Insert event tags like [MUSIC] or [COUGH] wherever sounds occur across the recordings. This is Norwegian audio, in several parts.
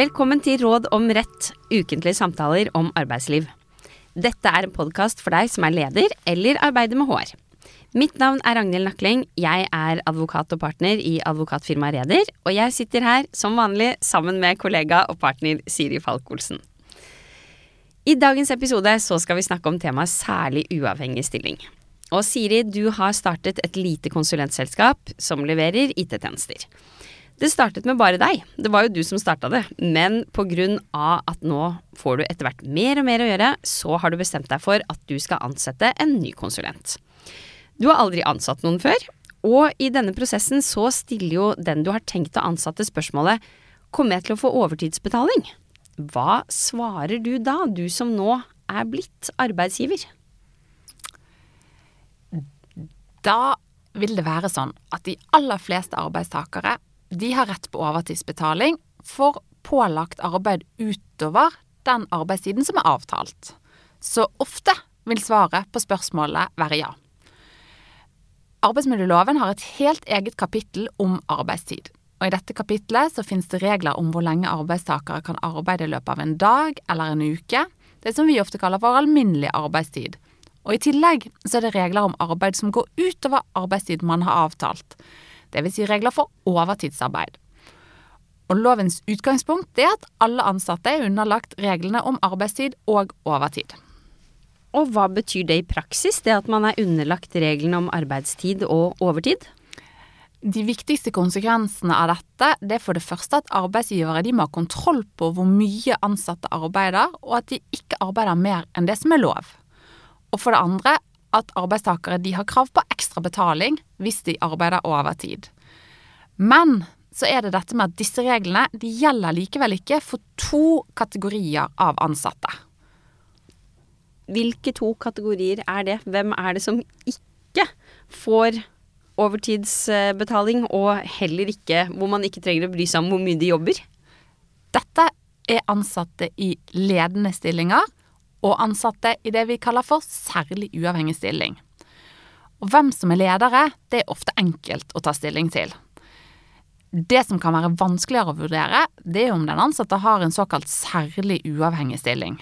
Velkommen til Råd om rett, ukentlige samtaler om arbeidsliv. Dette er en podkast for deg som er leder eller arbeider med HR. Mitt navn er Ragnhild Nakling, jeg er advokat og partner i advokatfirmaet Reder, og jeg sitter her som vanlig sammen med kollega og partner Siri Falk-Olsen. I dagens episode så skal vi snakke om temaet særlig uavhengig stilling. Og Siri, du har startet et lite konsulentselskap som leverer IT-tjenester. Det startet med bare deg, det var jo du som starta det, men av at nå får du etter hvert mer og mer å gjøre, så har du bestemt deg for at du skal ansette en ny konsulent. Du har aldri ansatt noen før, og i denne prosessen så stiller jo den du har tenkt å ansatte spørsmålet Kommer jeg til å få overtidsbetaling? Hva svarer du da, du som nå er blitt arbeidsgiver? Da vil det være sånn at de aller fleste arbeidstakere de har rett på overtidsbetaling for pålagt arbeid utover den arbeidstiden som er avtalt. Så ofte vil svaret på spørsmålet være ja. Arbeidsmiljøloven har et helt eget kapittel om arbeidstid. Og I dette kapitlet så finnes det regler om hvor lenge arbeidstakere kan arbeide i løpet av en dag eller en uke, det som vi ofte kaller for alminnelig arbeidstid. Og I tillegg så er det regler om arbeid som går utover arbeidstid man har avtalt dvs. Si regler for overtidsarbeid. Og Lovens utgangspunkt er at alle ansatte er underlagt reglene om arbeidstid og overtid. Og hva betyr det i praksis, det at man er underlagt reglene om arbeidstid og overtid? De viktigste konsekvensene av dette det er for det første at arbeidsgivere må ha kontroll på hvor mye ansatte arbeider, og at de ikke arbeider mer enn det som er lov. Og for det andre at arbeidstakere de har krav på ekstra betaling hvis de arbeider overtid. Men så er det dette med at disse reglene de gjelder likevel ikke for to kategorier av ansatte. Hvilke to kategorier er det? Hvem er det som ikke får overtidsbetaling, og heller ikke hvor man ikke trenger å bry seg om hvor mye de jobber? Dette er ansatte i ledende stillinger og ansatte i det vi kaller for særlig uavhengig stilling. Og hvem som er ledere, det er ofte enkelt å ta stilling til. Det som kan være vanskeligere å vurdere, det er om den ansatte har en såkalt særlig uavhengig stilling.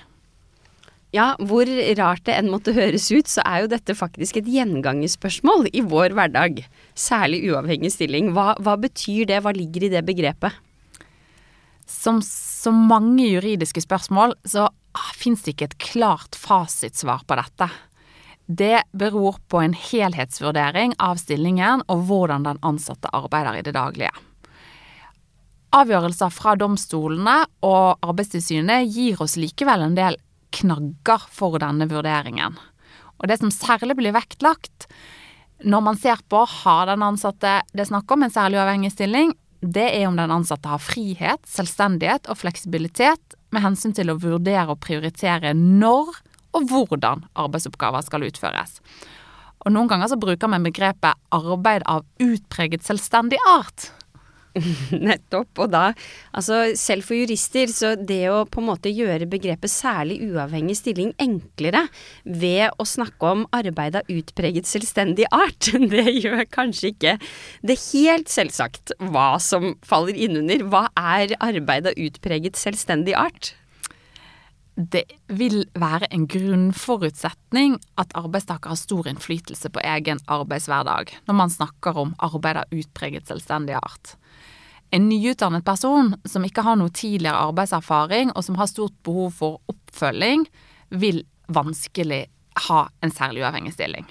Ja, hvor rart det enn måtte høres ut, så er jo dette faktisk et gjengangerspørsmål i vår hverdag. Særlig uavhengig stilling. Hva, hva betyr det, hva ligger i det begrepet? Som så mange juridiske spørsmål, så Ah, fins det ikke et klart fasitsvar på dette. Det beror på en helhetsvurdering av stillingen og hvordan den ansatte arbeider i det daglige. Avgjørelser fra domstolene og Arbeidstilsynet gir oss likevel en del knagger for denne vurderingen. Og det som særlig blir vektlagt når man ser på har den ansatte det er snakk om en særlig uavhengig stilling, det er om den ansatte har frihet, selvstendighet og fleksibilitet med hensyn til å vurdere og prioritere når og hvordan arbeidsoppgaver skal utføres. Og Noen ganger så bruker vi begrepet arbeid av utpreget selvstendig art. [LAUGHS] Nettopp. Og da, altså selv for jurister, så det å på en måte gjøre begrepet særlig uavhengig stilling enklere ved å snakke om arbeid av utpreget selvstendig art, [LAUGHS] det gjør kanskje ikke det helt selvsagt hva som faller innunder. Hva er arbeid av utpreget selvstendig art? Det vil være en grunnforutsetning at arbeidstaker har stor innflytelse på egen arbeidshverdag når man snakker om arbeid av utpreget selvstendig art. En nyutdannet person som ikke har noe tidligere arbeidserfaring, og som har stort behov for oppfølging, vil vanskelig ha en særlig uavhengig stilling.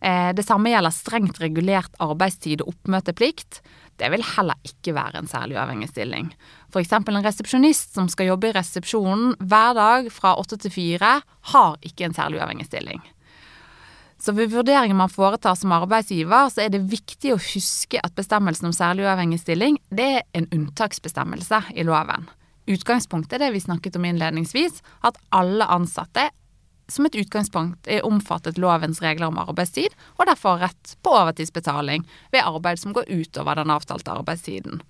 Eh, det samme gjelder strengt regulert arbeidstid og oppmøteplikt. Det vil heller ikke være en særlig uavhengig stilling. F.eks. en resepsjonist som skal jobbe i resepsjonen hver dag fra åtte til fire, har ikke en særlig uavhengig stilling. Så ved vurderingen man foretar som arbeidsgiver, så er det viktig å huske at bestemmelsen om særlig uavhengig stilling, det er en unntaksbestemmelse i loven. Utgangspunktet er det vi snakket om innledningsvis, at alle ansatte som et utgangspunkt er omfattet lovens regler om arbeidstid, og derfor rett på overtidsbetaling ved arbeid som går utover den avtalte arbeidstiden.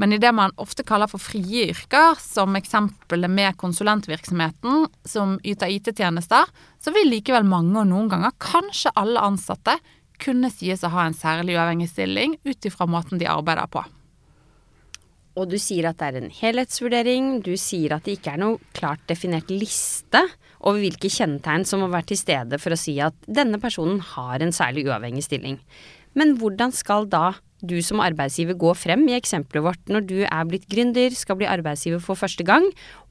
Men i det man ofte kaller for frie yrker, som eksempelet med konsulentvirksomheten som yter IT-tjenester, så vil likevel mange og noen ganger kanskje alle ansatte kunne sies å ha en særlig uavhengig stilling ut ifra måten de arbeider på. Og du sier at det er en helhetsvurdering. Du sier at det ikke er noe klart definert liste over hvilke kjennetegn som må være til stede for å si at denne personen har en særlig uavhengig stilling. Men hvordan skal da du som arbeidsgiver gå frem i eksempelet vårt når du er blitt gründer, skal bli arbeidsgiver for første gang,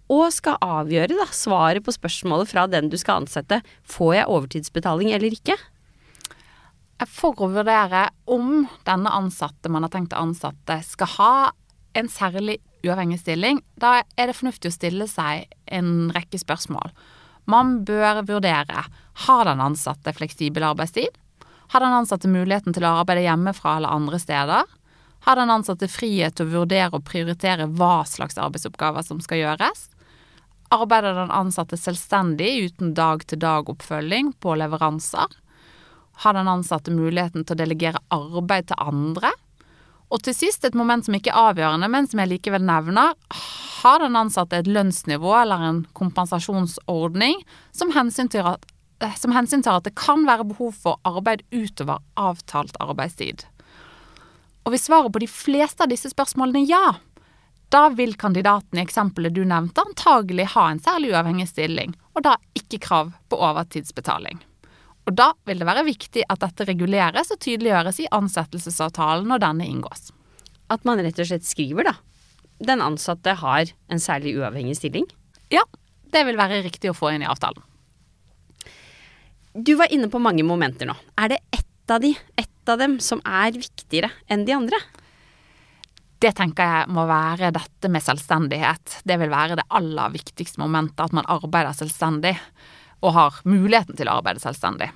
og skal avgjøre da, svaret på spørsmålet fra den du skal ansette, får jeg overtidsbetaling eller ikke? For å vurdere om denne ansatte man har tenkt å ansette, skal ha en særlig uavhengig stilling, da er det fornuftig å stille seg en rekke spørsmål. Man bør vurdere har den ansatte fleksibel arbeidstid? Har den ansatte muligheten til å arbeide hjemmefra eller andre steder? Har den ansatte frihet til å vurdere og prioritere hva slags arbeidsoppgaver som skal gjøres? Arbeider den ansatte selvstendig uten dag-til-dag-oppfølging på leveranser? Har den ansatte muligheten til å delegere arbeid til andre? Og til sist et moment som ikke er avgjørende, men som jeg likevel nevner. Har den ansatte et lønnsnivå eller en kompensasjonsordning som hensyntar at, som hensyntar at det kan være behov for arbeid utover avtalt arbeidstid? Og hvis svaret på de fleste av disse spørsmålene ja, da vil kandidaten i eksempelet du nevnte antagelig ha en særlig uavhengig stilling, og da ikke krav på overtidsbetaling. Og da vil det være viktig at dette reguleres og tydeliggjøres i ansettelsesavtalen når denne inngås. At man rett og slett skriver, da. Den ansatte har en særlig uavhengig stilling. Ja, det vil være riktig å få inn i avtalen. Du var inne på mange momenter nå. Er det ett av de, ett av dem, som er viktigere enn de andre? Det tenker jeg må være dette med selvstendighet. Det vil være det aller viktigste momentet, at man arbeider selvstendig og har muligheten til å arbeide selvstendig.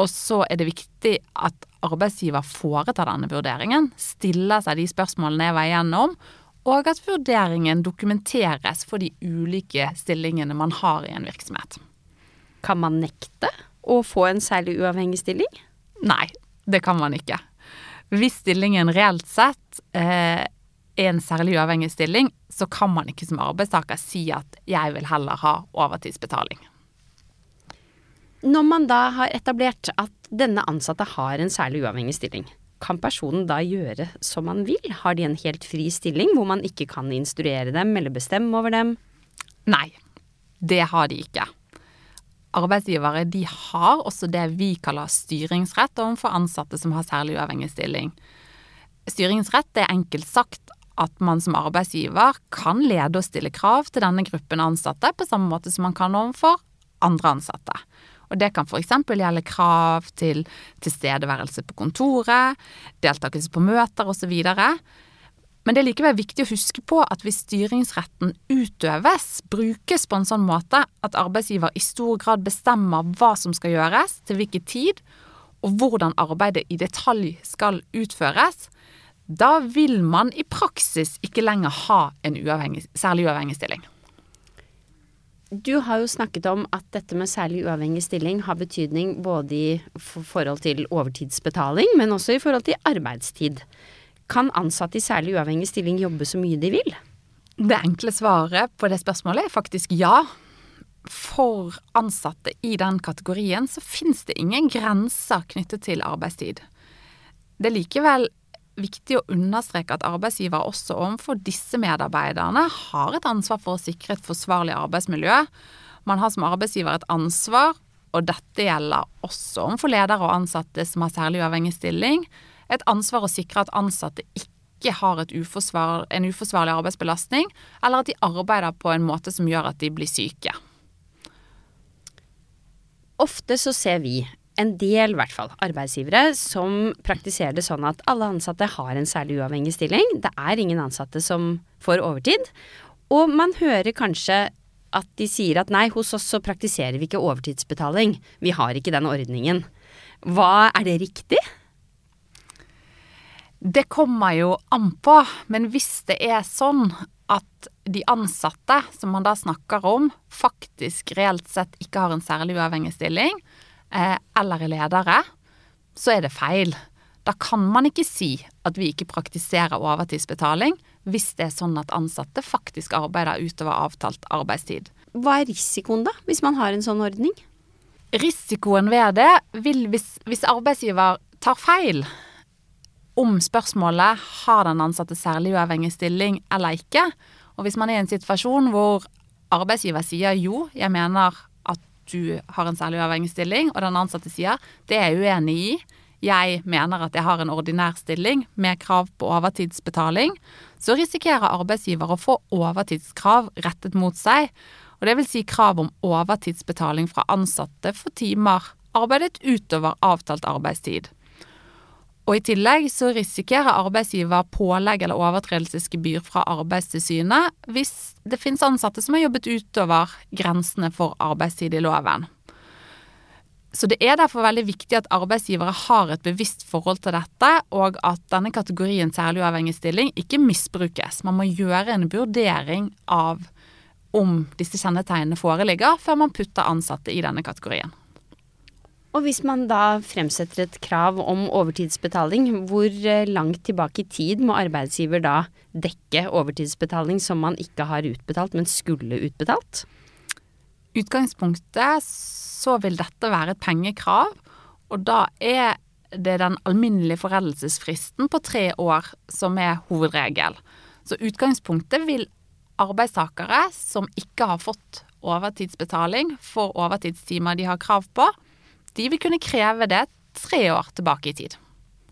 Og så er det viktig at arbeidsgiver foretar denne vurderingen, stiller seg de spørsmålene jeg var igjennom, og at vurderingen dokumenteres for de ulike stillingene man har i en virksomhet. Kan man nekte å få en særlig uavhengig stilling? Nei, det kan man ikke. Hvis stillingen reelt sett eh, er en særlig uavhengig stilling, så kan man ikke som arbeidstaker si at jeg vil heller ha overtidsbetaling. Når man da har etablert at denne ansatte har en særlig uavhengig stilling, kan personen da gjøre som man vil? Har de en helt fri stilling hvor man ikke kan instruere dem eller bestemme over dem? Nei, det har de ikke. Arbeidsgivere de har også det vi kaller styringsrett overfor ansatte som har særlig uavhengig stilling. Styringsrett er enkelt sagt at man som arbeidsgiver kan lede og stille krav til denne gruppen ansatte på samme måte som man kan overfor andre ansatte. Og det kan f.eks. gjelde krav til tilstedeværelse på kontoret, deltakelse på møter osv. Men det er likevel viktig å huske på at hvis styringsretten utøves, brukes på en sånn måte at arbeidsgiver i stor grad bestemmer hva som skal gjøres, til hvilken tid, og hvordan arbeidet i detalj skal utføres, da vil man i praksis ikke lenger ha en uavhengig, særlig uavhengig stilling. Du har jo snakket om at dette med særlig uavhengig stilling har betydning både i forhold til overtidsbetaling, men også i forhold til arbeidstid. Kan ansatte i særlig uavhengig stilling jobbe så mye de vil? Det enkle svaret på det spørsmålet er faktisk ja. For ansatte i den kategorien så finnes det ingen grenser knyttet til arbeidstid. Det er likevel viktig å understreke at arbeidsgiver også overfor disse medarbeiderne har et ansvar for å sikre et forsvarlig arbeidsmiljø. Man har som arbeidsgiver et ansvar, og dette gjelder også overfor ledere og ansatte som har særlig uavhengig stilling, et ansvar å sikre at ansatte ikke har uforsvar, en uforsvarlig arbeidsbelastning, eller at de arbeider på en måte som gjør at de blir syke. Ofte så ser vi en del, i hvert fall, arbeidsgivere som praktiserer det sånn at alle ansatte har en særlig uavhengig stilling. Det er ingen ansatte som får overtid. Og man hører kanskje at de sier at nei, hos oss så praktiserer vi ikke overtidsbetaling. Vi har ikke den ordningen. Hva er det riktig? Det kommer jo an på, men hvis det er sånn at de ansatte som man da snakker om, faktisk reelt sett ikke har en særlig uavhengig stilling, eller er ledere, så er det feil. Da kan man ikke si at vi ikke praktiserer overtidsbetaling hvis det er sånn at ansatte faktisk arbeider utover avtalt arbeidstid. Hva er risikoen da, hvis man har en sånn ordning? Risikoen ved det vil hvis, hvis arbeidsgiver tar feil om spørsmålet har den ansatte særlig uavhengig stilling eller ikke. Og hvis man er i en situasjon hvor arbeidsgiver sier jo, jeg mener du har en særlig uavhengig stilling, og den ansatte sier det er jeg uenig i, jeg mener at jeg har en ordinær stilling med krav på overtidsbetaling, så risikerer arbeidsgiver å få overtidskrav rettet mot seg, og det vil si krav om overtidsbetaling fra ansatte for timer arbeidet utover avtalt arbeidstid. Og I tillegg så risikerer arbeidsgiver pålegg eller overtredelsesgebyr fra Arbeidstilsynet hvis det finnes ansatte som har jobbet utover grensene for arbeidstid i loven. Så det er derfor veldig viktig at arbeidsgivere har et bevisst forhold til dette, og at denne kategorien særlig uavhengig stilling ikke misbrukes. Man må gjøre en vurdering av om disse kjennetegnene foreligger, før man putter ansatte i denne kategorien. Og hvis man da fremsetter et krav om overtidsbetaling, hvor eh, langt tilbake i tid må arbeidsgiver da dekke overtidsbetaling som man ikke har utbetalt, men skulle utbetalt? utgangspunktet så vil dette være et pengekrav, og da er det den alminnelige foreldelsesfristen på tre år som er hovedregel. Så utgangspunktet vil arbeidstakere som ikke har fått overtidsbetaling for overtidstimer de har krav på, de vil kunne kreve det tre år tilbake i tid.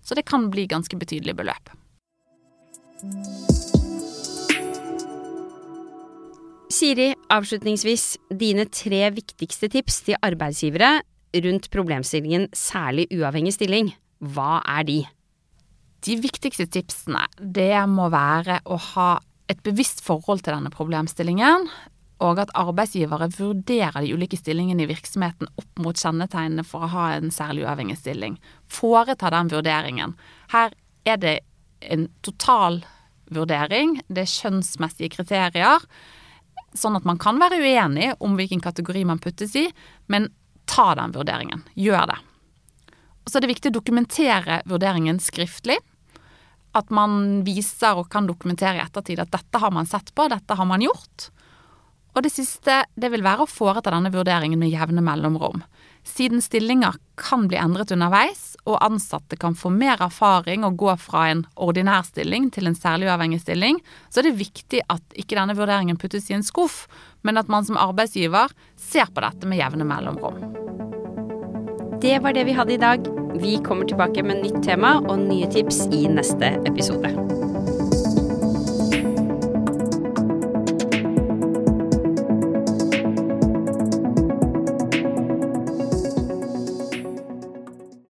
Så det kan bli ganske betydelig beløp. Siri, avslutningsvis, dine tre viktigste tips til arbeidsgivere rundt problemstillingen særlig uavhengig stilling. Hva er de? De viktigste tipsene, det må være å ha et bevisst forhold til denne problemstillingen, og at arbeidsgivere vurderer de ulike stillingene i virksomheten opp mot kjennetegnene for å ha en særlig uavhengig stilling. Foreta den vurderingen. Her er det en total vurdering, det er kjønnsmessige kriterier. Sånn at man kan være uenig om hvilken kategori man puttes i, men ta den vurderingen. Gjør det. Og så er det viktig å dokumentere vurderingen skriftlig. At man viser og kan dokumentere i ettertid at dette har man sett på, dette har man gjort. Og det siste det vil være å foreta denne vurderingen med jevne mellomrom. Siden stillinger kan bli endret underveis, og ansatte kan få mer erfaring og gå fra en ordinær stilling til en særlig uavhengig stilling, så er det viktig at ikke denne vurderingen puttes i en skuff, men at man som arbeidsgiver ser på dette med jevne mellomrom. Det var det vi hadde i dag. Vi kommer tilbake med nytt tema og nye tips i neste episode.